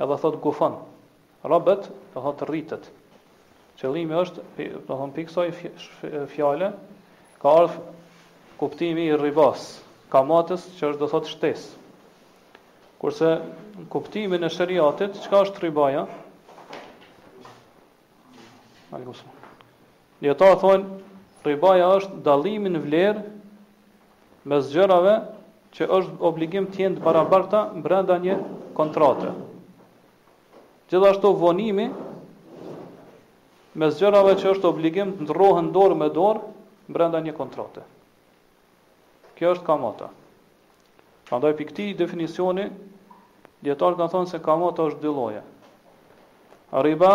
Edhe thot gufon. Rabet, do thotë rritet. Qëllimi është, do thon pi kësaj fjale, ka ardh kuptimi i ribas, kamatës që është do thot shtesë. Kurse kuptimin e sheriatit, çka është ribaja? Alikusa. Dijetarët thonë, ribaja është dallimi n'vlerë mes gjërave që është obligim të jenë të barabarta brenda një kontrate. Gjithashtu vonimi mes gjërave që është obligim të ndrrohen dorë me dorë brenda një kontrate. Kjo është kamata. Prandaj pi këtij definicioni dijetarët kanë thonë se kamata është dy lloje. Riba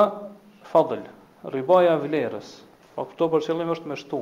fadl, ribaja e vlerës. Po këto për qëllim është mos me shtu.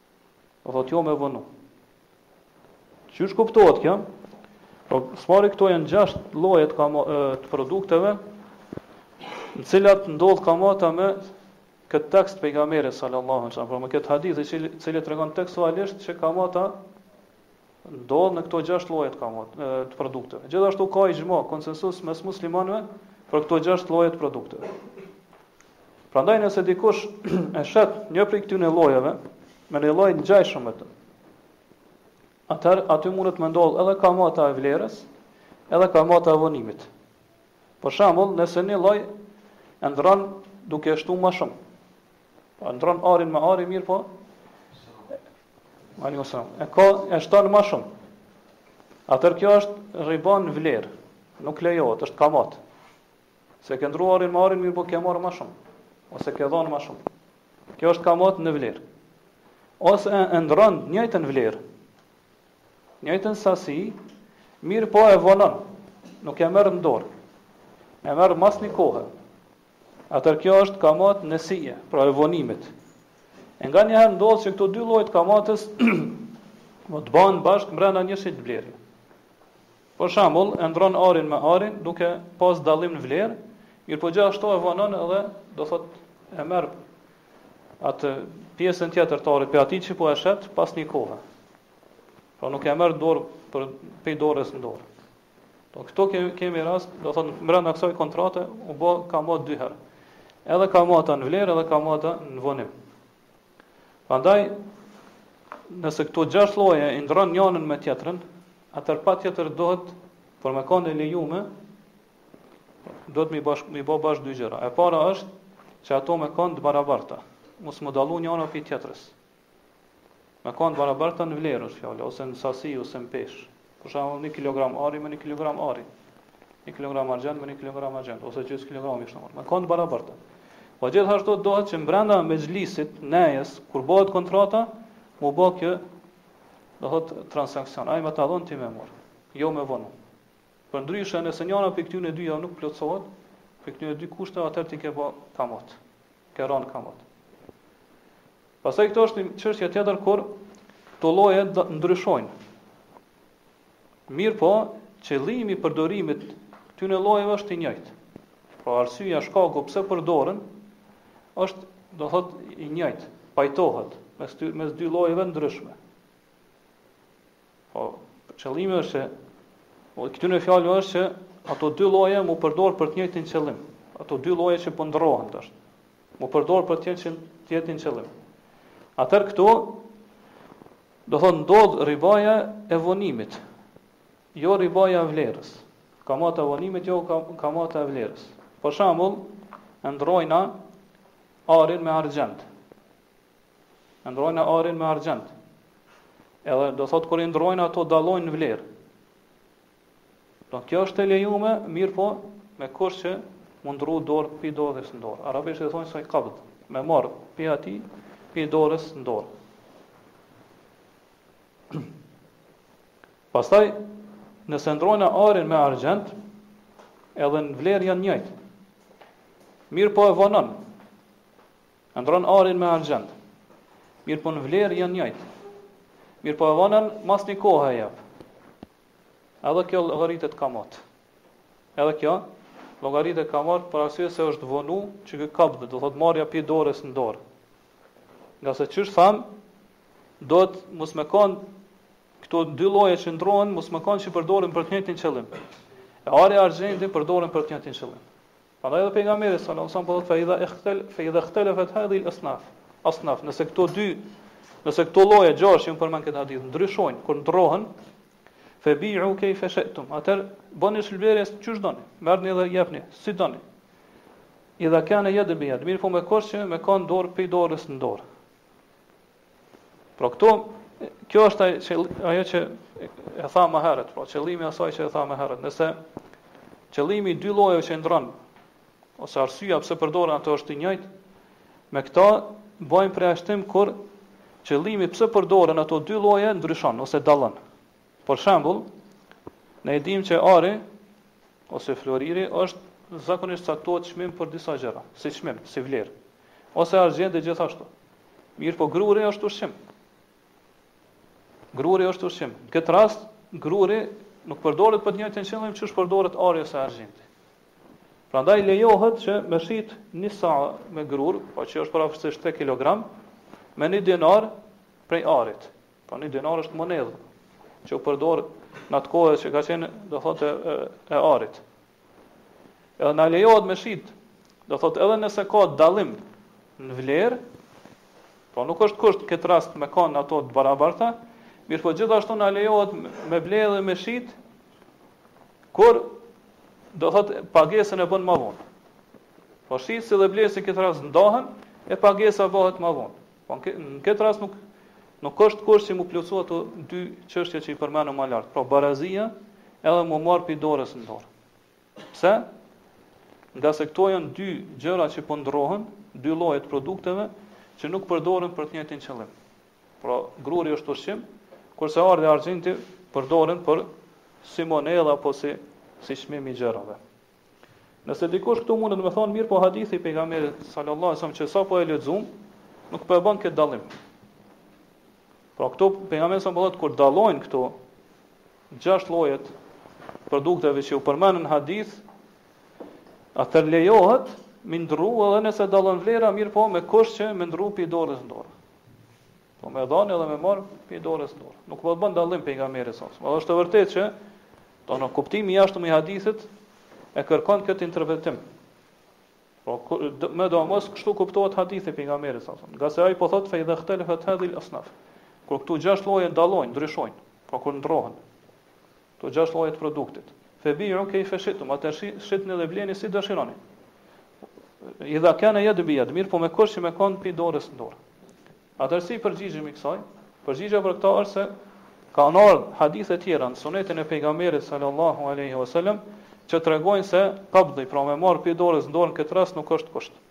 Do thot jo me vonu. Qysh kuptohet kjo? Po s'pari këto janë gjashtë lloje të kamo të produkteve, në t'cilat ndodh kamata me këtë tekst të pejgamberit sallallahu alaihi wasallam, por me këtë hadith i cili, cili tregon tekstualisht se kamata Ndodh në këto gjashtë lloje të kamo, të produkteve. Gjithashtu ka ixhma, konsensus mes muslimanëve për këto gjashtë lloje të produkteve. Prandaj nëse dikush e shet një prej këtyre llojeve, me një lloj ngjajshëm me të. Atëherë aty mundet me ndodh edhe kamata e vlerës, edhe kamata e vonimit. Për shembull, nëse një lloj e ndrron duke shtu ma shumë. Po ndrron arin me ari mirëpo Ma një e ka e shton ma shumë. Atër kjo është riba n'vlerë, nuk lejohet, është kamat. Se ke ndrru arin me arin, mirëpo ke marrë ma shumë, ose ke dhonë ma shumë. Kjo është kamat në vlerë. Ose e ndrron njëjtën vlerë, njëjtën sasi, mirëpo e vonon, nuk e merr në dorë. E merr mas një kohë. Atëherë kjo është kamatë nesie, pra e vonimit. E nganjëherë ndodh që këto dy lloje të kamatës mun të bahen bashkë brenda një shitblerje. Për shembull, e ndrron arin me arin duke pas dallim në vlerë, mirëpo gjithashtu e vonon edhe, do thotë, e merr atë pjesën tjetër të arit, pe atij që po e shet pas një kohe. Pra nuk e merr dorë për pe dorës në dorë. Po këto kemi kemi rast, do thon brenda kësaj kontrate u bë kamata dy herë. Edhe kamata në vlerë edhe kamata në vonim. Prandaj nëse këto gjashtë lloje i ndrron njërin me tjetrën, atëherë patjetër duhet për me kanë e lejume do të m'i ba, m'i bë bashkë dy gjëra. E para është që ato me kanë të barabarta, mos me dallu njëra pi tjetrës. Me qenë të barabarta në vlerë është fjala, ose në sasi, ose në peshë. Për shembull, një kilogram ari me një kilogram ari, një kilogram argjend me një kilogram argjend, ose gjysë kilogrami kështu me. Me qenë të barabarta. Po gjithashtu dohet që brenda mexhlisit, nejes, kur bëhet kontrata, mu bë kjo do thot transaksion, ai me ta dhon ti me mor. Jo me vonu. Përndryshe nëse njëra prej këtyre dyjave nuk plotësohet, prej këtyre dy kushte atëherë ti ke bë kamat. Ke rë në kamat. Pastaj këtu është një çështje tjetër kur këto lloje ndryshojnë. Mirpo, qëllimi i përdorimit këtyre llojeve është i njëjtë. Pra arsyeja shkaku pse përdoren është, do thot, i njëjtë, pajtohet mes dy mes dy llojeve ndryshme. Po, qëllimi është se po, këtu në fjalë është se ato dy lloje mu përdor për të njëjtin qëllim. Ato dy lloje që po ndrohen tash. Mu përdor për të njëjtin qëllim. Atër këtu do thot ndodh ribaja e vonimit. Jo ribaja e vlerës. Kamata e vonimit jo kamata e vlerës. Për shembull, ndrojna arin me argjend. E ndrojna arin me argjend. Edhe do thot kur i ndrojnë ato dallojnë në vlerë. Do kjo është e lejuar, mirëpo me kusht që mu ndrru dorë pi dorës në dorë. Arabisht e thonë se qabd, me marr pi aty pi dorës në dorë. Pastaj nëse ndrojnë arin me argjend, edhe në vlerë janë njëjtë. Mirëpo e vonon. E ndrron arin me argjend. Mirëpo në vlerë janë njëjtë. Mirëpo e vonon, mas një kohë e jep. Edhe kjo llogaritet kamat. Edhe kjo llogaritet kamat për arsye se është vonu që ky kabdi do thot marja pi dorës në dorë. Ngase qysh tham, do të mos me kanë këto dy lloje që ndrohen, mos me kanë që përdoren për të njëjtin qëllim. E ari e argjendi përdoren për të njëjtin qëllim. Prandaj edhe pejgamberi sallallahu alaihi wasallam po thotë fa idha ikhtal fa idha ikhtalafat hadhihi al-asnaf. Asnaf, nëse këto dy, nëse këto lloje gjashtë që përmend këtë hadith ndryshojnë kur ndrohen, fa bi'u kayfa shi'tum. Atër bëni shitblerje qysh doni, merrni dhe jepni si doni. Idha kana yadan bi yad, mirëpo me kusht që me kanë dorë pe dorës në dorë. Pra këtu kjo është ajo që ajo që e thamë më herët, pra qëllimi i asaj që e thamë herët, nëse qëllimi i dy llojeve që ndron ose arsyeja pse përdoren ato është i njëjtë, me këta bajmë përjashtim kur qëllimi pse përdoren ato dy lloje ndryshon ose dallon. Për shembull, ne e dimë që ari ose floriri është zakonisht caktohet çmim për disa gjëra, si çmim, si vlerë, ose argjendi gjithashtu. Mirëpo gruri është ushqim. Gruri është ushqim. Në këtë rast, gruri nuk përdoret për të njëjtin qëllim që përdoret ari ose argjenti. Prandaj lejohet që me shit një sa me grur, po që është përafërsisht 3 kg, me një dinar prej arit. Po një dinar është monedhë që u përdor në atë kohë që ka qenë, do thotë e, e arit. Edhe na lejohet me shit, do thotë edhe nëse ka dallim në vlerë, po nuk është kusht në këtë rast me kanë ato të barabarta, mirëpo gjithashtu na lejohet me ble dhe me shit, kur do thotë pagesën e bon ma vonë. Po shitësi dhe blerësi në këtë rast ndahen, e pagesa bëhet ma vonë. Po në këtë rast nuk nuk është kusht që m'u plotësu ato dy çështje që i përmenëm ma lart. Pra barazia edhe m'u marr pi dorës në dorë. Pse? Ngase këto janë dy gjëra që po ndrrohen, dy lloje të produkteve, që nuk përdoren për të njëjtin qëllim. Pra, gruri është ushqim, kurse ari dhe argjendi përdoren për si monedha, apo si, si çmim i gjërave. Nëse dikush këtu mundet me thonë mirëpo hadithi i pejgamberit sallallahu alajhi wasallam që sapo e lexum, nuk po e bën këtë dallim. Pra këtu pejgamberi s.a.s. po thotë kur dallojnë këto gjashtë lloje të produkteve që u përmendën në hadith, atëherë lejohet m'i ndrru edhe nëse dallon vlera, mirëpo me kusht që m'i ndrru pi dorës në dorë. Po me dhënë edhe me marr pi dorës në dorë. Nuk po bën dallim pejgamberi s.a.s. Edhe është e vërtetë që domethënë kuptimi i jashtëm i hadithit e kërkon këtë interpretim. Po medoemos kështu kuptohet hadithi i pejgamberit s.a.s. Ngase ai po thotë fe idhakhtelefet hadhihil asnaf. Kur këto gjashtë lloje dallojnë, ndryshojnë, po kur ndrrohen. Të gjashtë lloje të produktit. Febi'u kejfe shi'tum, atëherë shitni dhe bleni si dëshironi. Idha kane jeden bi jed, mirëpo me kusht që me kon pi dorës në dorë. Atëherë si i përgjigjemi kësaj? Përgjigja për këtë është se kanë ardhur hadithe të tjera në sunetin e pejgamberit sallallahu alaihi wasallam që tregojnë se qabdi, pra me marr pi dorës në dorë në këtë rast nuk është kusht.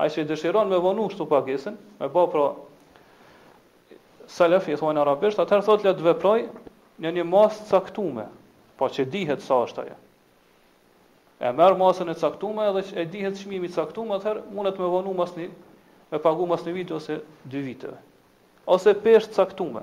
Ai që dëshiron me vonu kështu pagesën, me bë pra selef i thonë arabisht, atëherë thotë le të veprojë në një masë të caktume, po që dihet sa është ajo. E merr masën e caktume edhe që e dihet çmimi i caktum, atëherë mundet me vonu mas një, me pagu mas një viti ose dy viteve. Ose peshë të caktume.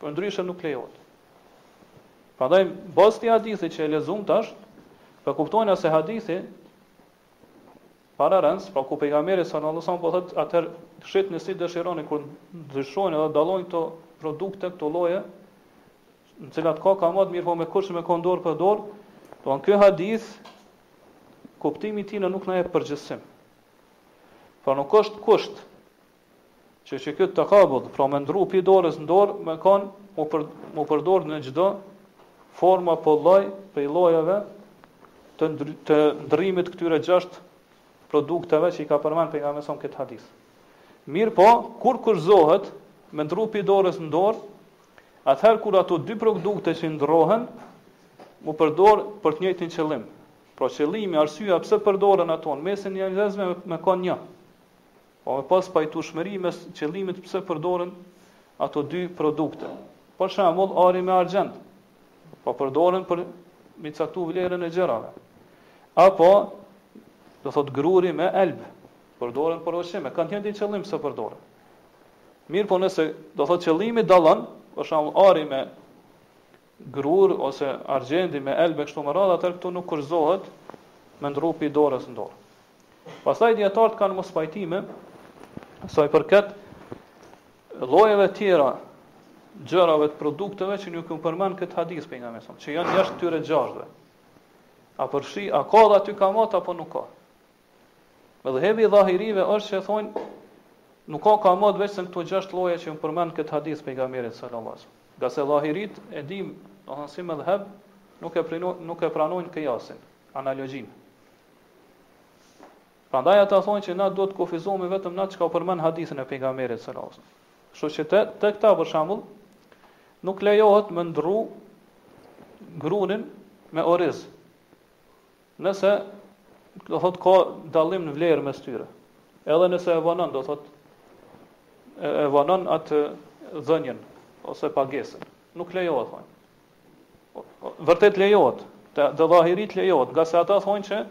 Përndryshe nuk lejohet. Prandaj në bazë këtij hadithi që e lexum tash, do të kuptojna se hadithi paraardhës, pra ku pejgamberi sallallahu alajhi wasallam po thotë atëherë shitni si dëshironi kur ndryshojnë edhe dallojnë këto produkte, këto lloje, në të cilat ka kamat mirëpo me kusht me kon dorë për dorë, do me thënë ky hadith kuptimi i tij nuk na jep përgjithësim. Pra nuk është kusht Kështu që ky takabud, pra me ndrru pi dorës në dorë, me kon, mu, për mu përdor në çdo formë apo lloj prej llojeve të ndrri, të ndrrimit këtyre gjashtë produkteve që i ka përmend pejgamberi sa këtë hadith. Mirëpo, kur kushtëzohet me ndrru pi dorës në dorë, atëherë kur ato dy produkte që ndrrohen, me u përdor për të njëjtin qëllim. Pra qëllimi, arsyeja pse përdoren ato në mesin e njerëzve me, me kon një. Pra me pas pajtueshmëri mes qëllimit pse përdoren ato dy produkte. Për shembull, ari me argjend, po përdoren për mi caktu vlerën e gjërave. Apo, do thot gruri me elb, përdoren për ushqim, kanë të njëjtin qëllim pse përdoren. Mirëpo nëse, do thot qëllimi dallon, për shembull, ari me grurë ose argjendi me elb e kështu me radhë atëherë këtu nuk kushtëzohet me ndrru pi dorës në dorë. Pastaj dijetarët kanë mospajtime sa i përket llojeve tjera gjërave të produkteve që nuk u përmend në këtë hadith pejgamberi sa që janë jashtë këtyre gjashtëve. A përfshihen, a ka dhe aty kamat apo nuk ka? Medhhebi i dhahirive është që thonë nuk ka kamat veçse në këto gjashtë lloje që përmend në këtë hadith të pejgamberit sallallahu alaihi wasallam. Ngase dhahirit e dimë, do thotë si medhheb nuk e pranojnë nuk e pranojnë kijasin, analogjinë. Prandaj ata thonë që na duhet të kufizohemi vetëm në çka u përmend n'hadithin e pejgamberit sallallahu alaihi wasallam. Kështu që te, te këta për shembull nuk lejohet me ndrru grunin me oriz. Nëse, do thotë, ka dallim në vlerë mes tyre. Edhe nëse e vonon, do thotë, e vonon atë dhënien ose pagesën. Nuk lejohet thonë. Po, po, vërtet lejohet. Te dhahirit lejohet, ngase ata thonë që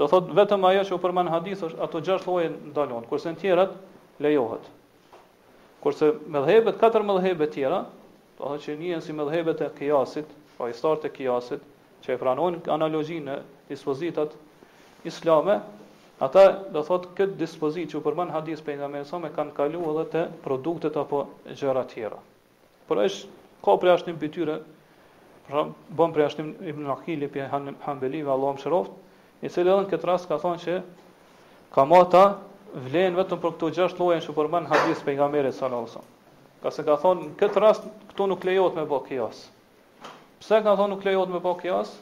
do thotë vetëm ajo që u përmend në hadith është ato gjashtë lloje ndalohen, kurse te tjerat lejohet. Kurse medhhebet, katër medhhebet tjera, do të thotë që njihen si medhhebet e kijasit, pra ithtarët e kijasit, që e pranojnë analogjinë në dispozitat islame, ata do thotë këtë dispozitë që u përmend n'hadith pejgamberit sa e kanë kalu edhe te produktet apo gjëra tjera. Por ai ka përjashtim prej tyre, pra bën përjashtim Ibn Akili prej Hanbelive, Allahu e mëshiroftë, i cili edhe në këtë rast ka thënë që kamata vlen vetëm për këto gjashtë lloje që përmend hadithi i pejgamberit sallallahu alajhi wasallam. Ngase ka thënë në këtë rast këtu nuk lejohet me bë kijas. Pse ka thënë nuk lejohet me bë kios?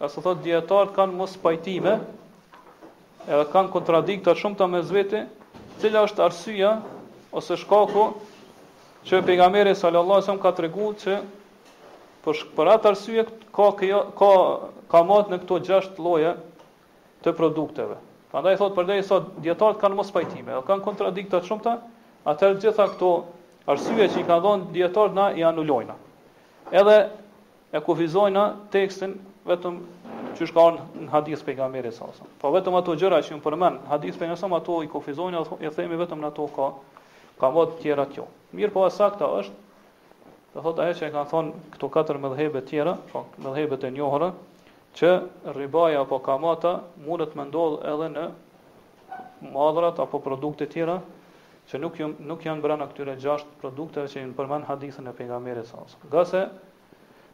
Ngase thotë dijetarët kanë mospajtime, edhe kanë kontradikta të shumta mes vete, cila është arsyeja, ose shkaku, që pejgamberi sallallahu sallam ka tregu që për, për atë arsye ka, kjo, ka kamatë në këto gjashtë lloje të produkteve. Prandaj thotë përderisa dijetarët kanë mospajtime, edhe kanë kontradikta të shumta, atëherë gjitha këto arsye që i kanë dhënë dijetarët na i anulojmë. Edhe E kufizojna tekstin vetëm qysh ka ardhë në hadith të pejgamberit sa sa. Po vetëm ato gjëra që ju përmend në hadith pejgamberit sa ato i kufizojna dhe i themi vetëm në ato ka kamatë, tjera jo. Mirëpo e sakta është do thotë ajo që e kanë thënë këto katër medhhebe të tjera, po medhhebe të njohura që ribaja apo kamata mundet me ndodh edhe në Mallrat apo produkte tjera që nuk nuk janë brenda këtyre gjashtë produkteve që i përmend në hadithin e pejgamberit sa. Ngase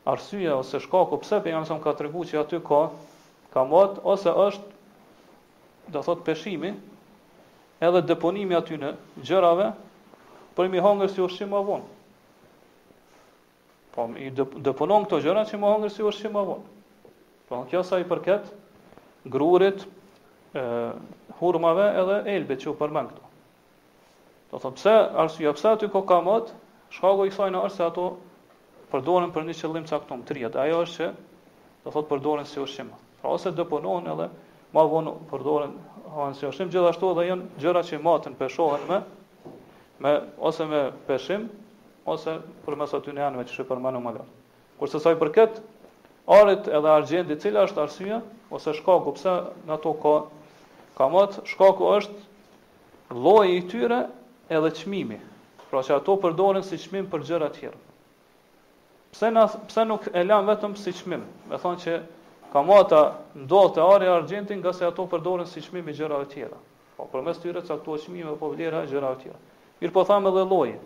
arsyeja ose shkaku pse pejgamberi sa ka treguar që aty ka kamatë ose është do thot peshimi edhe deponimi i atyne gjërave për me i hangër si ushqim më vonë. Po i deponon këto gjëra që me i hongër si ushqim më vonë. Po kjo sa i përket grurit, ë hurmave edhe elbit që u përmend këtu. Do të thotë pse arsyeja pse aty ka kamatë, shkaku i kësaj është se ato përdoren për një qëllim të caktuar, tri atë. Ajo është që do thotë përdoren si ushqim. Pra ose deponohen edhe më vonë përdoren hahen si ushqim, gjithashtu edhe janë gjëra që maten peshohen me me ose me peshim ose përmes atyne enëve që shepër më lart. Kurse sa i përket arit edhe argjendit, cila është arsyeja ose shkaku pse në ato ka kamatë, shkaku është lloji i tyre edhe çmimi. Pra që ato përdoren si çmim për gjëra të tjera. Pse na pse nuk e lëm vetëm si çmim, me thënë që kamata ndodh te ari argjendi ngase ato përdoren si çmim i gjërave tjera. Po përmes tyre caktohet çmimi apo vlera e gjërave tjera. Mirëpo thamë edhe lloji.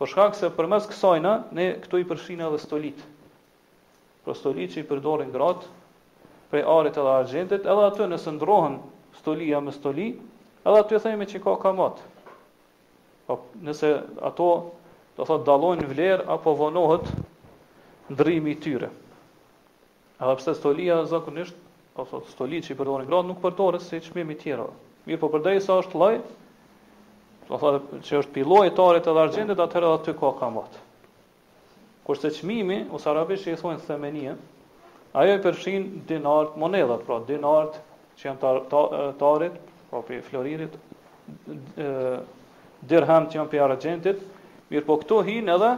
Për shkak se përmes kësaj na ne këtu i përfshijmë edhe stolitë. Pra stolitë që i përdorin gratë prej arit edhe argjendit, edhe aty nëse ndrohen stolia me stoli, edhe aty themi që ka kamatë. Po, nëse ato do thotë dallojnë vlerë apo vonohet ndrrimi i tyre. Edhe pse stolia zakonisht, do thotë stoli që i përdorin gratë nuk përdoret si çmim i tjerë. Mirëpo përderisa është lloj, do thotë që është pi llojit t'arit edhe argjendit, atëherë aty ka kamat. Kurse çmimi, ose arabisht që i thonë themenije, ajo i përfshin dinart, monedhat, pra dinart që janë t'ar, t'ar, t'arit, pra pi floririt, dirham që janë pi argjentit, mirëpo këtu hinë edhe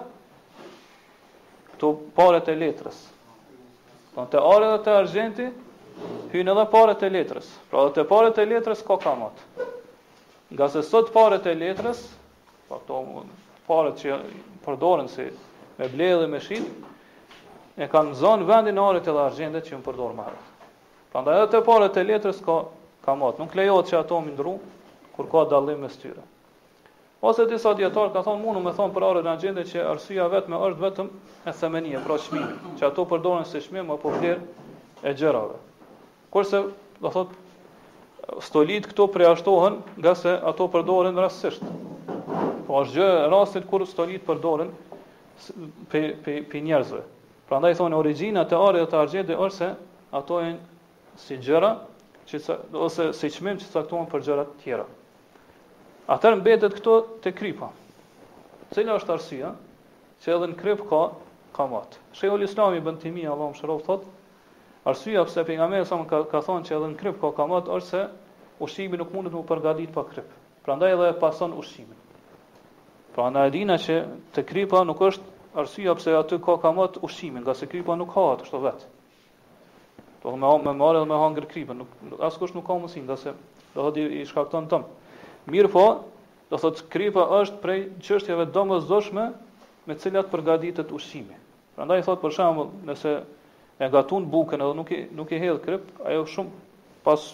këto paret e letrës. Pra te ari dhe te argjenti, hinë edhe paret e letrës. Pra dhe te paret e letrës ka kamat. Ngase sot paret e letrës, Po këto paret që përdoren si me ble dhe me shit, e kanë zonë vendin e orit edhe argjendit që u përdorë më herët. Prandaj edhe te paret e letrës ka kamatë, nuk lejohet që ato me u ndrru, kur ka dallim mes tyre. Ose disa dijetarë kanë thonë, mundu me u thonë për arin e argjendin që arsyeja e vetme është vetëm eth-themenije, pra çmimi, që ato përdoren si çmim, apo vlerë e gjërave. Kurse, do të thotë, stolitë këto përjashtohen ngase ato përdoren rastësisht. Po është gjë e rastit kur stolitë përdoren pi pi pi njerëzve. Prandaj thonë origjina te ari dhe te argjendi është se ato janë si gjëra që ose si çmim që caktohen për gjëra të tjera. Atëherë mbetet këtu te kripa. Cila është arsyeja që edhe në krip ka kamat. Shejhul Islam Ibn Tejmije Allahu e mëshiroftë thotë Arsyeja pse pejgamberi alejhi selam ka, ka thënë që edhe në krip ka kamat është se ushqimi nuk mundet me u përgatit pa krip. Prandaj edhe e pason ushqimin. Pra na e dimë që te kripa nuk është arsyeja pse aty ka kamat ushqimi, ngase kripa nuk hahet ashtu vetë. Do me me marrë dhe me hangër kripën, nuk, nuk askush nuk ka mundësi, ngase do thotë i shkakton dëm. Mirëpo, do thotë kripa është prej çështjeve t'domosdoshme me të cilat përgatitet ushqimi. Prandaj thotë për shembull, nëse e gatun bukën edhe nuk i nuk i hedh krip, ajo shumë pas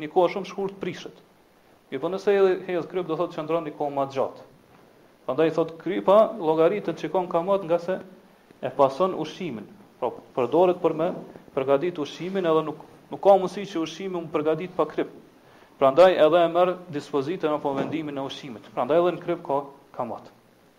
një kohë shumë t'shkurt prishet. Mirëpo nëse i hedh krip do thotë qëndron një kohë më t'gjatë. Prandaj thotë kripa llogaritet qi ka kamat ngase e pason ushqimin. Pra përdoret për me përgatit ushqimin edhe nuk nuk ka mundësi që ushqimi me u përgatit pa krip. Prandaj edhe e merr dispozitën apo vendimin e ushqimit. Prandaj edhe në krip ka kamat.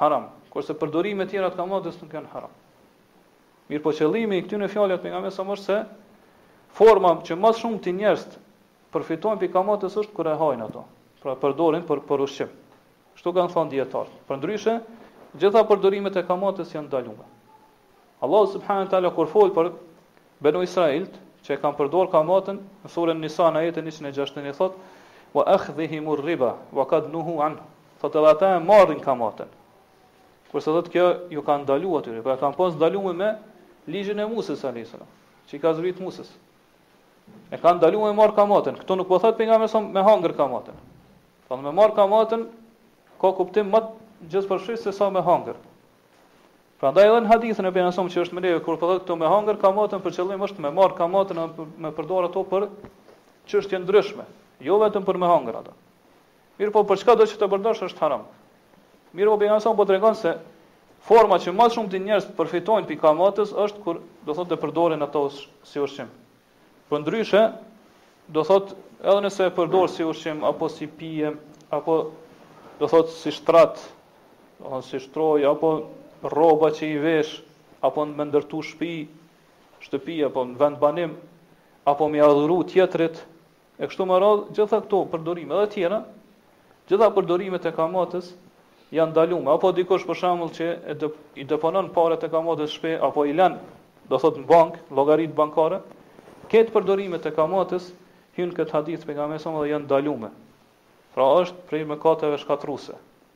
haram, kurse përdorimet e tjera të kamatës nuk janë haram. Mirpo qëllimi i këtyre fjalëve të pejgamberit alejhi selam është se forma që më së shumti njerëzit përfitojnë pi kamatës është kur e hajnë ato. Pra përdorin për për ushqim. Kështu kanë thënë dijetarët. Përndryshe, gjitha përdorimet e kamatës janë t'ndalume. Allahu subhanahu wa taala kur fol për Benu Israilt, që e kanë përdorë kamatën, në Suren Nisa në ajetin njëqind e gjashtëdhjetë e një thotë, Wa akhdhihimur riba, wa kad nuhu anhu. Thotë edhe ata e marrin kamatën. Kurse thotë kjo ju ka ndaluar atyre, pra e kanë pas ndaluar me ligjin e Musës alaihi selam, që i ka zbritë Musës. E kanë ndaluar me marr kamatën. Këtu nuk po thotë pejgamberi sa me hangër kamatën. Po me marr kamatën ka kuptim më gjithëpërfshirës se sa me hangër. Prandaj edhe në hadithin e pejgamberit sa që është më lehtë kur po thotë këto me hangër kamatën për qëllim është me marr kamatën e me përdor ato për çështje ndryshme, jo vetëm për me hangër ato. Mirpo për çka do që të përdorsh është haram. Mirpo pejgamberi sa po tregon se forma që më shumti njerëzit përfitojnë prej kamatës është kur do thotë të përdorin ato si ushqim. Përndryshe, do thotë, edhe nëse e përdor si ushqim apo si pije, apo do thotë si shtrat, do thotë si shtroj apo rroba që i vesh, apo me ndërtu shpi, shtëpi apo në vendbanim, apo me ia dhuru tjetrit, E kështu me radhë, gjitha këto përdorime dhe tjera, gjitha përdorimet e kamatës janë ndalume. Apo dikush për shembull që e dep, i deponon paret e kamatës në shtëpi apo i lën, do thotë në bank, llogaritë bankare, krejt përdorimet e kamatës hyn këtë hadith pejgamberit sa më dhe janë ndalume. Pra është prej mëkateve shkatërruese.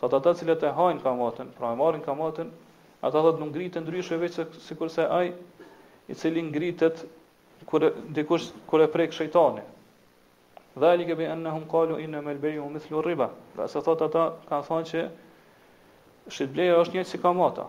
Thotë ata të cilët e hajnë kamatën, pra e marrin kamatën, ata thotë nuk ngriten ndryshe veç se sikurse ai i cili ngritet kur dikush kur e prek shejtani. Dhalike bi annahum qalu innamal bay'u mithlu riba. Pra thotë ata kanë thënë që shitbleja është njëjtë si kamata.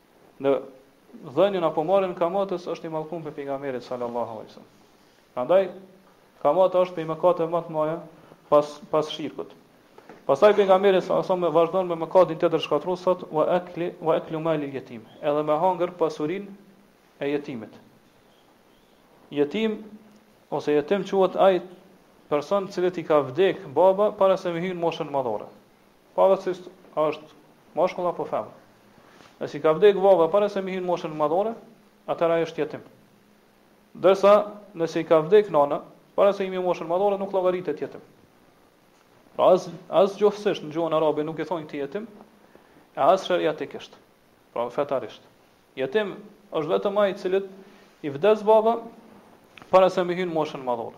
Në dhënien apo marrjen kamatës është i mallkum prej pejgamberit sallallahu alaihi wasallam. Prandaj kamata është prej mëkateve më të mëdha pas pas shirkut. Pastaj pejgamberi sallallahu alaihi wasallam vazhdon me mëkatin tjetër shkatërrues thot wa akli wa aklu mal al yatim. Edhe me hangër pasurinë e jetimit. Jetim ose jetim quhet ai person të cilit i ka vdek baba para se me hyrë moshën madhore. Pavarësisht a është mashkull apo femër. Nëse i ka vdekë baba para se me hyrë në moshën madhore, atëherë ai është jetim. Ndërsa, nëse i ka vdekë nana para se me hyrë në moshën madhore, nuk llogaritet jetim. Pra as as gjuhësisht në gjuhën arabe nuk i thonë këtij jetim, e as sheriatikisht. Pra fetarisht. Jetim është vetëm ai i cili i vdes baba para se me hyrë në moshën madhore.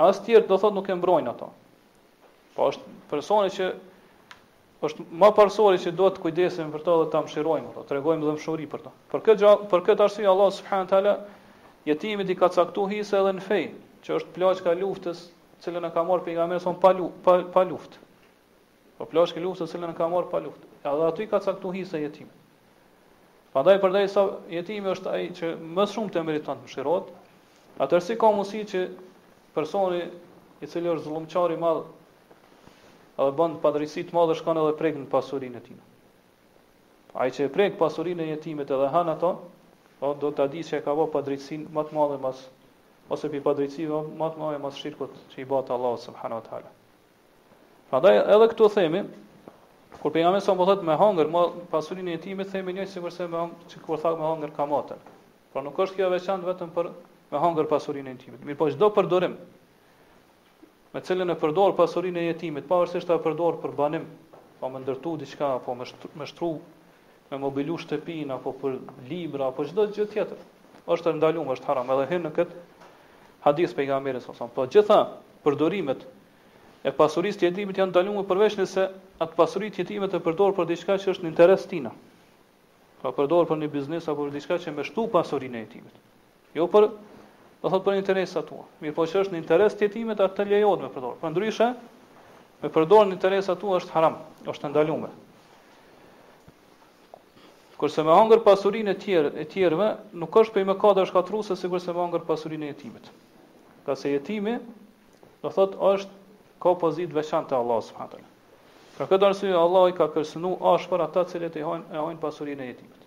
As tjerët do thotë nuk e mbrojnë ato. Po është personi që është më parësori që duhet të kujdesemi për to dhe ta mëshirojmë ato, tregojmë dhembshuri për to. Për këtë gjë, për këtë arsye Allah subhanahu teala jetimit i ka caktuar hise edhe në fej, që është plaçka e luftës, cilën e ka marrë pejgamberi son pa pa, pa luftë. Po plaçkë lufte të cilën e ka marrë pa luftë. Edhe aty ka caktuar hise jetimit. Prandaj përderisa jetimi është ai që më shumë e meriton të mëshirohet, atëherë si ka mundësi që personi i cili është zullumqar i madh edhe bën padrejtësi të madhe shkon edhe prek në pasurinë e tij. Ai që e prek pasurinë e jetimit edhe han atë, po le ta di se ka bë padrejtësinë më të madhe mas ose prej padrejtësive më të mëdha mas shirkut që i bëhet Allahu subhanahu wa taala. Prandaj edhe këtu themi kur pejgamberi sa po thotë me hangër pasurinë e jetimit themi njëjt sikurse me hangër sikur tha me hangër kamatën. Por nuk është kjo veçantë vetëm për me hangër pasurinë e jetimit. Mirëpo çdo përdorim me të cilin e përdor pasurinë e jetimit, pavarësisht a e përdor për banim, apo me ndërtu diçka apo me shtru, me shtru me mobilu shtëpinë apo për libra apo çdo gjë tjetër. Është e ndaluar, është haram, edhe hyn në kët hadith të pejgamberit sa sa. Po gjitha përdorimet e pasurisë të jetimit janë të ndaluara përveç nëse atë pasuri të jetimit e përdor për diçka që është në interes të tina. Pra e përdor për një biznes apo për diçka që me shtu pasurinë e jetimit. Jo për, do të thotë për interesat tua. Mirëpo që është në interes të jetimit atë lejohet me përdor. Përndryshe, me përdor në interesat tua është haram, është e ndaluar. Kurse me hangër pasurinë e tjer e tjerëve nuk është prej mëkateve shkatërruese sikurse me hangër pasurinë e jetimit. Ngase jetimi do thotë është ka pozitë të veçantë te Allahu subhanahu wa taala. Për këtë arsye Allahu i ka kërcënuar ashpër ata që e hanë e hanë pasurinë e jetimit.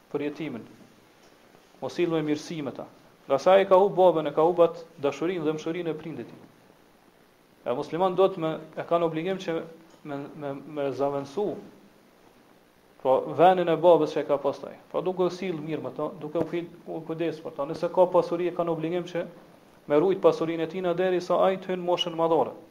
për jetimin, me u sill me mirësi me ta, ngase ai e ka humb baben, e ka humb atë dashurinë, dhembshurinë e prindit të tij. E muslimanët duhet me e kanë obligim që me me me zavendësu pra vendin e babës që e ka pas ai. Pra duke u sill mirë me ta, duke u u kujdes për ta. Nëse ka pasuri e kanë obligim që me rujt pasurinë e tij derisa ai të hyn në moshën madhore.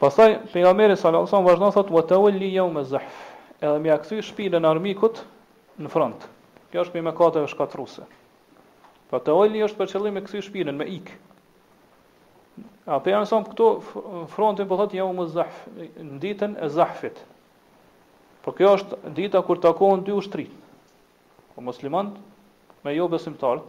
Pastaj pejgamberi sallallahu alaihi wasallam vazhdon thotë wa tawalli yawm az-zahf. Edhe me ia kthy shpinën armikut në front. Kjo është prej mëkateve shkatërruese. Po pra, tawalli është për qëllim me kthy shpinën me ik. E pe ka emërtu këtu frontin po thotë yawm az-zahf, në ditën e zahfit. Po kjo është dita kur takohen dy ushtrit. Po muslimanët me jo besimtarët,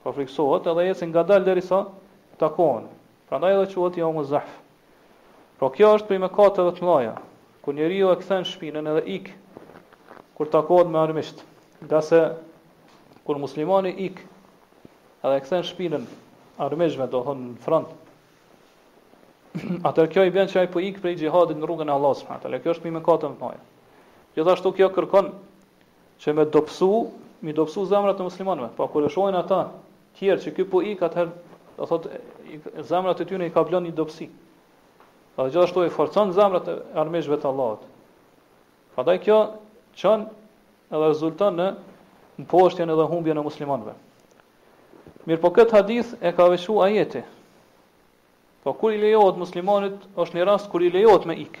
Pra frikësohen edhe ecin ngadalë derisa takohen. Prandaj edhe quhet Jaumuz Zahf. Pra kjo është prej mëkateve të mëdha, kur njeriu e kthen shpinën edhe ik kur takohet me armiqtë. Ngase kur muslimani ik edhe e kthen shpinën armiqve, do me thënë në front, atëherë kjo i bën që ai po ik prej xhihadit në rrugën e Allahut subhanahu wa taala. Kjo është prej mëkateve të mëdha. Gjithashtu kjo kërkon Që me dobësu, m'i dobësu zemrat e muslimanëve. Pra kur e shohin ata tjerë që ky po ik atëherë, do thotë zemrat e tyre i kaplon një dobësi. Pra gjithashtu i forcon zemrat e armiqve të Allahut. Prandaj kjo çon edhe rezulton në mposhtjen edhe humbjen e muslimanëve. Mirëpo këtë hadith e ka veçu ajeti. Po kur i lejohet muslimanit, është një rast kur i lejohet me ik.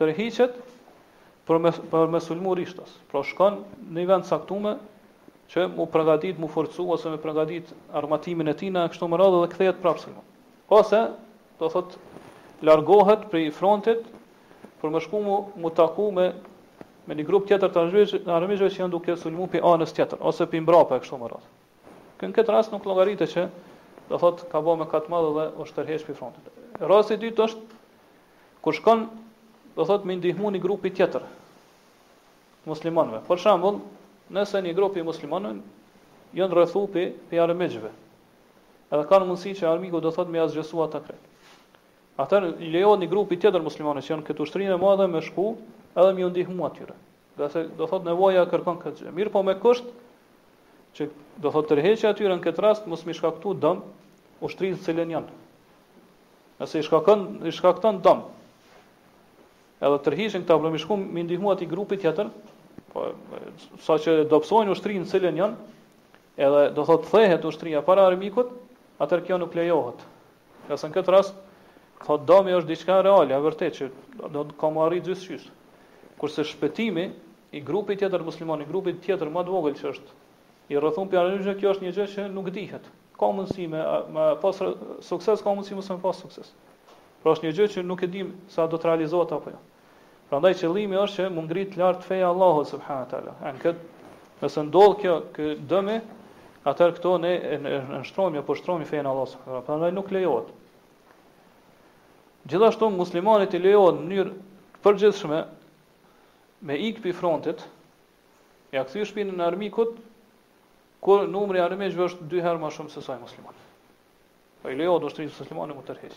tërhiqet për me, për me sulmu rishtas. Pra shkon në një vend caktume që mu pregadit, mu forcu, ose me pregadit armatimin e tina, e kështu me radhë dhe kthehet prapë sulmu. Ose, do thot, largohet prej frontit por me shku mu, mu taku me, me një grup tjetër të armiqve që janë duke sulmu prej anës tjetër, ose prej mbrapa e kështu më radhë. Në këtë rast nuk llogaritet që do thot ka bo mëkat të madh dhe është tërheq prej frontit. Rasti i dytë është kur shkon do thot me ndihmu një grupi tjetër muslimanve. Për shembull, nëse një grup i muslimanve janë rrethu prej, prej armiqve edhe kanë mundësi që armiku do thot me asgjësu ata krejt. Atër lejohet një grupi tjetër muslimane që janë te ushtria e madhe me shku edhe me ju ndihmu atyre. Ngase do thot nevoja kërkon këtë gjë. Mirëpo me kusht që do thot tërheqja e tyre në këtë rast mos me i shkaktu dëm ushtrisë në cilën janë. Nëse i shkakton i shkakton dëm. Edhe tërhiqen këta për me shku me i ndihmu atij grupit tjetër, po saqë dobësojnë ushtrinë në cilën janë, Edhe do thotë thehet ushtria para armikut, atëherë kjo nuk lejohet. Ngase në këtë rast thotë dëmi është diçka reale, e vërtetë që do të ka marrë gjithqysh. Kurse shpëtimi i grupit tjetër musliman, i grupit tjetër më të vogël që është i rrethum prej armikut, kjo është një gjë që nuk dihet. Ka mundësi me, me pas sukses, ka mundësi mos me pas sukses. Pra është një gjë që nuk e dimë sa do të realizohet apo jo. Ja. Prandaj qëllimi është që mu ngrit lart feja e Allahut subhanahu wa taala. E në kët nëse ndodh kjo ky dëmi, atëherë këto ne e nënshtrojmë apo poshtrojmë fenë e Allahut subhanahu wa taala. Prandaj nuk lejohet. Gjithashtu muslimanit i lejohet në mënyrë të përgjithshme me ik pi frontit, me ja kthy shpinën armikut, kur numri i armiqve është dy herë më shumë se sa i muslimanëve. Pra i lejohet ushtrisë muslimane mu tërheq.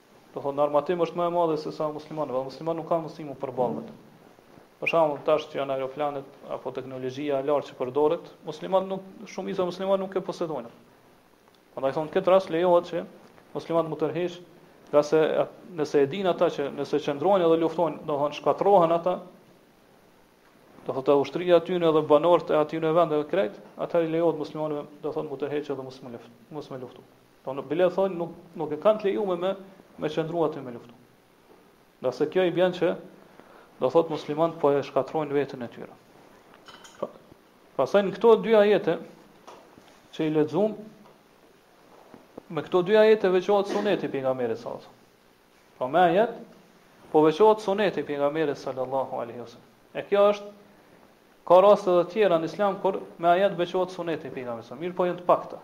Do të thotë në armatim është më e madhe se sa muslimanët, dhe muslimanët nuk kanë mundësi mu përballë me të. Për shembull, tash që janë aeroplanet apo teknologjia e lartë që përdoret, muslimanët nuk shumë disa muslimanë nuk e posedojnë. Prandaj thonë këtë rast lejohet që muslimanët mu tërheq, ngase nëse e dinë ata që nëse qëndrojnë edhe luftojnë, do thonë shkatrohen ata, do thotë ushtria e tyne edhe banorët e atij vendi edhe krejt, atëherë i lejohet muslimanëve, do thonë mu tërheq edhe mos me luftu. Do thonë bile thonë nuk nuk e kanë të lejuar me me qëndru aty me luftu. Nga se kjo i bjen që do thot muslimanët po e shkatrojnë vetën e tyre. Po, pastaj në këto dy ajete që i lexuam me këto dy ajete veçohet suneti pejgamberit sa. Po me ajet po veçohet suneti pejgamberit sallallahu alaihi wasallam. E kjo është ka raste të tjera në islam kur me ajet veçohet suneti pejgamberit. Mirëpo janë të pakta.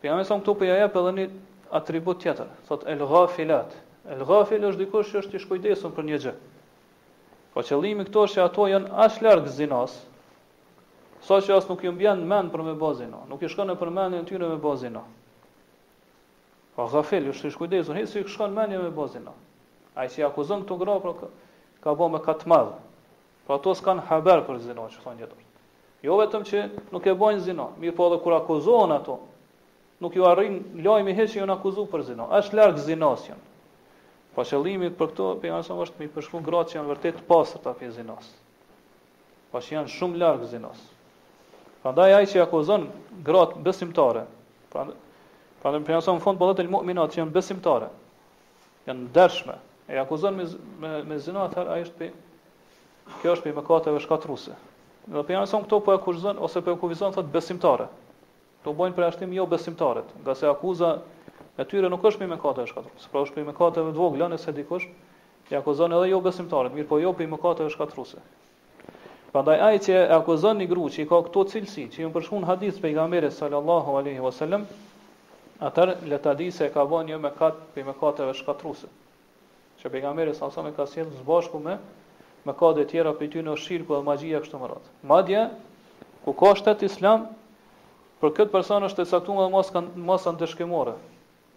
Pejgamberi sa këtu po ja jep edhe një atribut tjetër, thot el ghafilat. El ghafil është dikush që është i shkujdesur për një gjë. Po qëllimi këtu është që ato janë aq larg zinas, sa që as nuk ju bjen mend për me bë zinë, nuk i shkon në përmendjen e tyre me bë zinë. Po ghafil është i shkujdesur, hiç s'ju shkon mendja me bë zinë. Ai që akuzon këto gra pra ka bë mëkat të madh. Pra ato s'kanë haber për zina, që thonë dijetarët. Jo vetëm që nuk e bojnë zina, mirëpo edhe kur akuzohen ato, nuk ju arrin lajmi hiç që janë akuzu për zina. Aq larg zinas janë. Pa po qëllimi pra këtu, pejgamberi sa është me i përshkru gratë që janë vërtet të pastërta pej zinas. Pa po që janë shumë larg zinas. Prandaj ai që akuzon gratë besimtare, pra, prandaj pejgamberi sa në fund, po thotë el mu'minat që janë besimtare, janë të ndershme, e akuzon me me, me zinë, atëherë ai është pe kjo është pe mëkateve shkatërruese. Dhe pejgamberi sa këtu po e kufzon ose po e kufizon thotë besimtare. Këtu bojnë përjashtim jobesimtaret, ngase akuza e tyre nuk është pe mëkateve shkatërruese, pra është pe mëkateve të vogla nëse dikush i akuzon edhe jobesimtaret, mirëpo jo pe mëkateve shkatërruese. Prandaj ai që e akuzon një grua që i ka këto cilësi, që i përshkruan hadithi i pejgamberit sallallahu alaihi wasallam, atëherë le ta di se e ka bërë një mëkat prej mëkateve shkatërruese. Që pejgamberi sallallahu alaihi wasallam e ka sjellë së bashku me mëkate të tjera prej tyre shirku dhe magjia e kështu me radhë. Madje ku ka shtet islam për këtë person është e caktuar edhe masa masa ndëshkimore.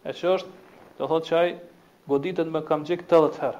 E që është, do thotë që ai goditet me kamxhik 80 herë.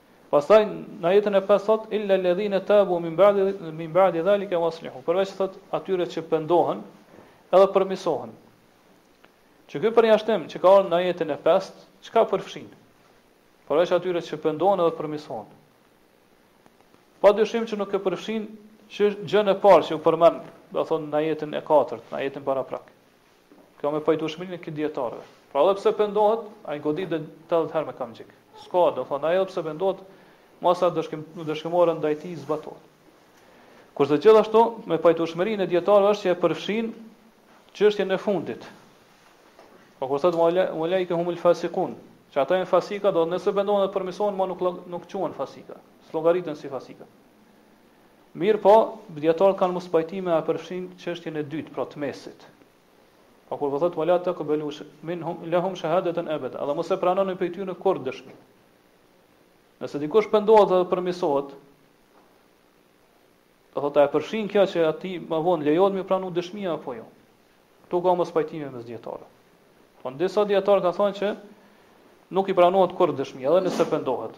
Pastaj në ajetin e pestë thot illa alladhina tabu min ba'di min ba'di zalika waslihu. Përveç thot atyre që pendohen edhe përmisohen. E ky përjashtim që ka ardhur në ajetin e pestë, çka përfshin? Përveç atyre që pendohen edhe përmisohen. Pa dyshim që nuk e përfshin çështjen e parë që u përmend, do thon në ajetin e katërt, në ajetin paraprak. Kjo me pajtueshmërinë e gjithë dijetarëve. Pra edhe pse pendohet, ai goditet tetëdhjetë herë me kamxhik. S'ka, do thonë, ai edhe pse pendohet, masa ndëshkim, ndëshkimore ndaj tij zbatohet. Kurse gjithashtu, me pajtueshmërinë e dijetarëve është që e përfshin çështjen e fundit. Po kur thotë ue ulaike humul fasikun, që ata janë fasika, do nëse pendohen dhe përmisohen, më nuk nuk quhen fasika, s'llogariten si fasika. Mirëpo, dijetarët kanë mospajtime a përfshijnë çështjen e dytë, pra të mesit. Pra kur po thotë wala taqbalu lahum shahadatan abada, dhe mos e pranoni prej tyre kurrë dëshmi. Nëse dikush pendohet dhe përmisohet, do thotë e përfshin kjo që atij më vonë lejohet mi pranu dëshmia apo jo. Ktu ka mospajtime mes dijetarëve. Po disa dijetarë kanë thënë që nuk i pranohet kurrë dëshmia, edhe nëse pendohet.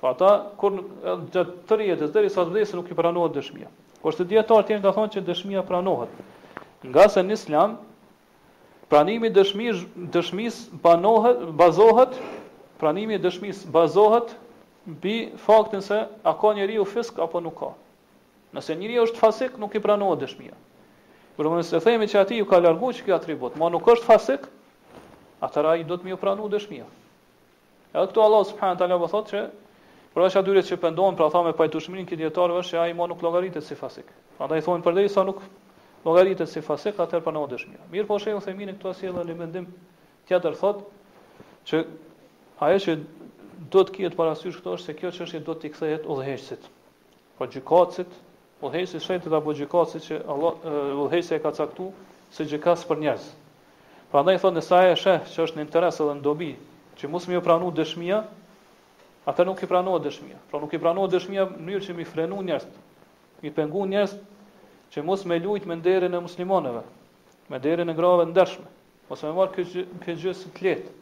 Pra ata kurrë gjatë tërë jetës derisa të vdesë nuk i pranohet dëshmia. Kurse dietar tjerë ka thonë që dëshmia pranohet. Ngase në Islam pranimi i dëshmis, dëshmisë banohet, bazohet, pranimi i dëshmisë bazohet mbi faktin se a ka njeriu fisk apo nuk ka. Nëse njeriu është fasik, nuk i pranohet dëshmia. Por nëse themi që atij ju ka larguar ky atribut, ma nuk është fasik, atëherë i duhet me pranu dëshmia. Edhe këtu Allahu subhanahu teala po thotë që përveç atyre që pendohen, pra tha me pajtueshmërinë e dietarëve është se ai më nuk llogaritet si fasik. Prandaj thonë përderisa nuk llogaritet si fasik, atëherë pranohet dëshmia. Mirëpo Sheh Uthejmini këtu sjell edhe një mendim tjetër thotë që ajo që duhet të kihet parasysh këtu është se kjo çështje duhet t'i kthehet udhëheqësit, po gjykatësit Udhëheqësi i shtetit apo gjykatësi që e ka udhëheqësi e ka caktu si gjykas për njerëz. Prandaj thotë nëse ai e sheh që është në interes edhe në dobi që mos me ju pranu dëshmia, atëherë nuk i pranohet dëshmia. Pra nuk i pranohet dëshmia në mënyrë që mi frenu njerëz, mi pengu njerëz që mos me lujt me nderin e muslimanëve, me nderin e grave të ndershme, mos me marrë këtë këtë gjë si të lehtë.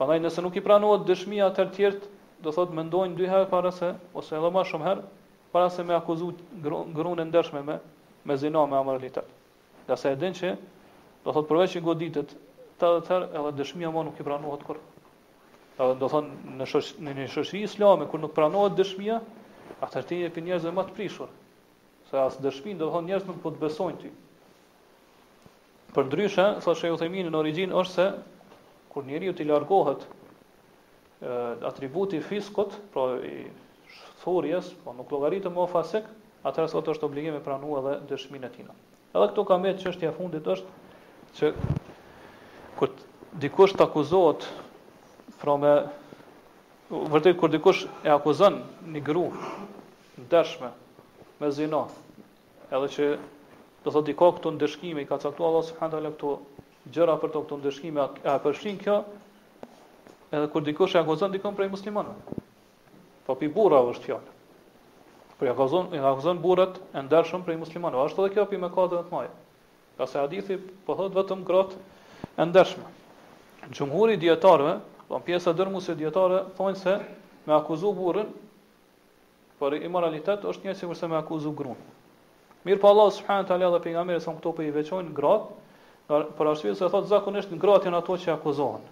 Prandaj nëse nuk i pranohet dëshmia atëherë tjert, do thotë mendojnë dy herë para se ose edhe më shumë herë Para se me akuzu gruan e ndershme me me zina me amoralitet. Ngase e din që do thotë përveç që goditet tetëdhjetë herë edhe dëshmia më nuk i pranohet kurrë. Edhe do të thotë në shoq në një shoqëri islame kur nuk pranohet dëshmia, atëherë ti je prej njerëzve më të prishur. Se as dëshmi do të thotë njerëz nuk po të besojnë ty. Përndryshe, thotë Sheh Uthejmini në origjinë është se kur njeriu t'i largohet e, atributi i fiskut, pra i thurjes, po nuk llogaritet më fasik, atëherë thotë është obligim me pranu edhe dëshmin e tina. Edhe këtu kemi çështja e fundit është që kur dikush të akuzohet pra me vërtet kur dikush e akuzon një gru të ndershme me zina Edhe që do thotë i ka këto ndëshkime, i ka caktuar Allah subhanahu taala këto gjëra për to këto ndëshkime, a e përfshin kjo? Edhe kur dikush e akuzon dikon prej muslimanëve. Po për burra është fjala. Kur i akuzon, i akuzon burrat e ndershëm prej muslimanëve, a është edhe kjo pi mëkateve të mëdha. Ngase hadithi po thot vetëm grot e ndershme. Xhumhuri i dietarëve, po pjesa dërmuese e dietarëve thonë se me akuzu burrin Por imoralitet është njëjtë sikurse me akuzu gruan. Mirpo Allah subhanahu teala dhe pejgamberi salallahu alejhi ve selem këto po i veçojnë gratë, për arsye se thotë zakonisht gratë janë ato që akuzohen.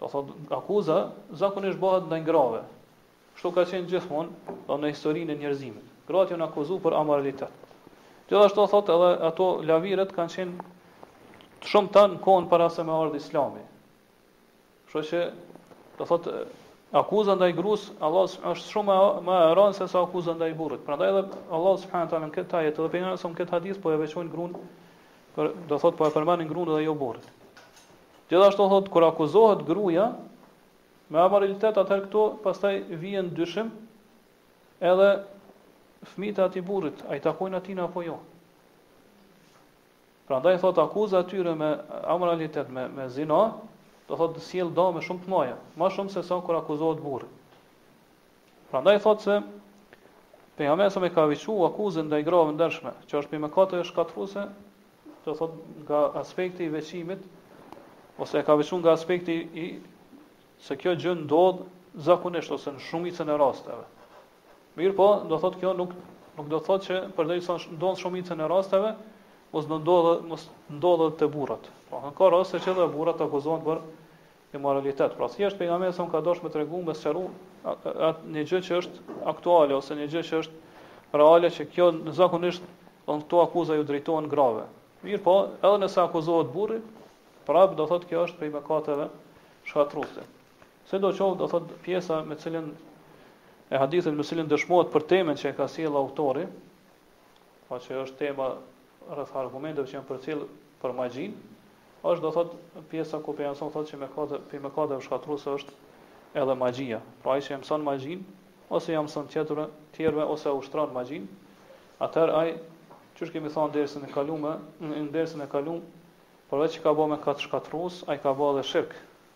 Do thotë akuza zakonisht bëhet ndaj grave. Kështu ka qenë gjithmonë në historinë e njerëzimit. Gratë janë akuzuar për amoralitet. Gjithashtu thotë edhe ato laviret kanë qenë shumë në kohën para se me ardhë islami. Kështu që do thotë akuza ndaj grus është shumë më e rëndë se sa akuza ndaj burrit. Prandaj edhe Allah subhanahu wa taala në këtë ajet dhe pejgamberi salallahu alejhi ve selem në këtë hadith po e veçojnë gruan, pra do thotë po e përmendin gruan dhe jo burrin. Gjithashtu thotë kur akuzohet gruaja me amoralitet atëherë këtu pastaj vijnë në dyshim edhe fëmijët e atij burrit, a i takojnë atij apo jo. Prandaj thotë akuza e tyre me amoralitet, me me zina, do thotë sjell dëme shumë të mëdha, më shumë se sa kur akuzohet burri. Prandaj thotë se pejgamberi salallahu alejhi ve selem e ka veçu akuzën ndaj grave të ndershme, që është prej mëkateve shkatërruese, do thotë nga aspekti i veçimit ose e ka veçuar nga aspekti i se kjo gjë ndodh zakonisht ose në shumicën e rasteve. Mirëpo, do thotë kjo nuk nuk do thotë që përderisa ndodh shumicën e rasteve, mos të ndodhë mos ndodhë te burrat. Pra, po, ka raste që edhe burrat akuzohen për imoralitet. Pra, thjesht pejgamberi salallahu alejhi ve selem ka dashur me tregu me sqaru atë një gjë që është aktuale ose një gjë që është reale që kjo zakonisht do thotë këto akuza ju drejtohen grave. Mirëpo, edhe nëse akuzohet burri, prap do thotë kjo është prej mëkateve shkatruese. Sidoqoftë, do thotë pjesa me të cilën e hadithit me të cilën dëshmohet për temën që e ka sjellë autori, pra që është tema rreth argumenteve që janë përcjellë për magjinë, është do thot pjesa ku pejgamberi salallahu alejhi ve selem thotë që mëkate prej mëkateve shkatruese është edhe magjia. Pra ai që e mëson magjin ose ja mëson tjetër të tjerëve ose e ushtron magjin, atëherë ai siç kemi thënë dersën e kaluar, në dersën e kaluar, përveç që ka bë mëkat shkatrues, ai ka bë edhe shirk.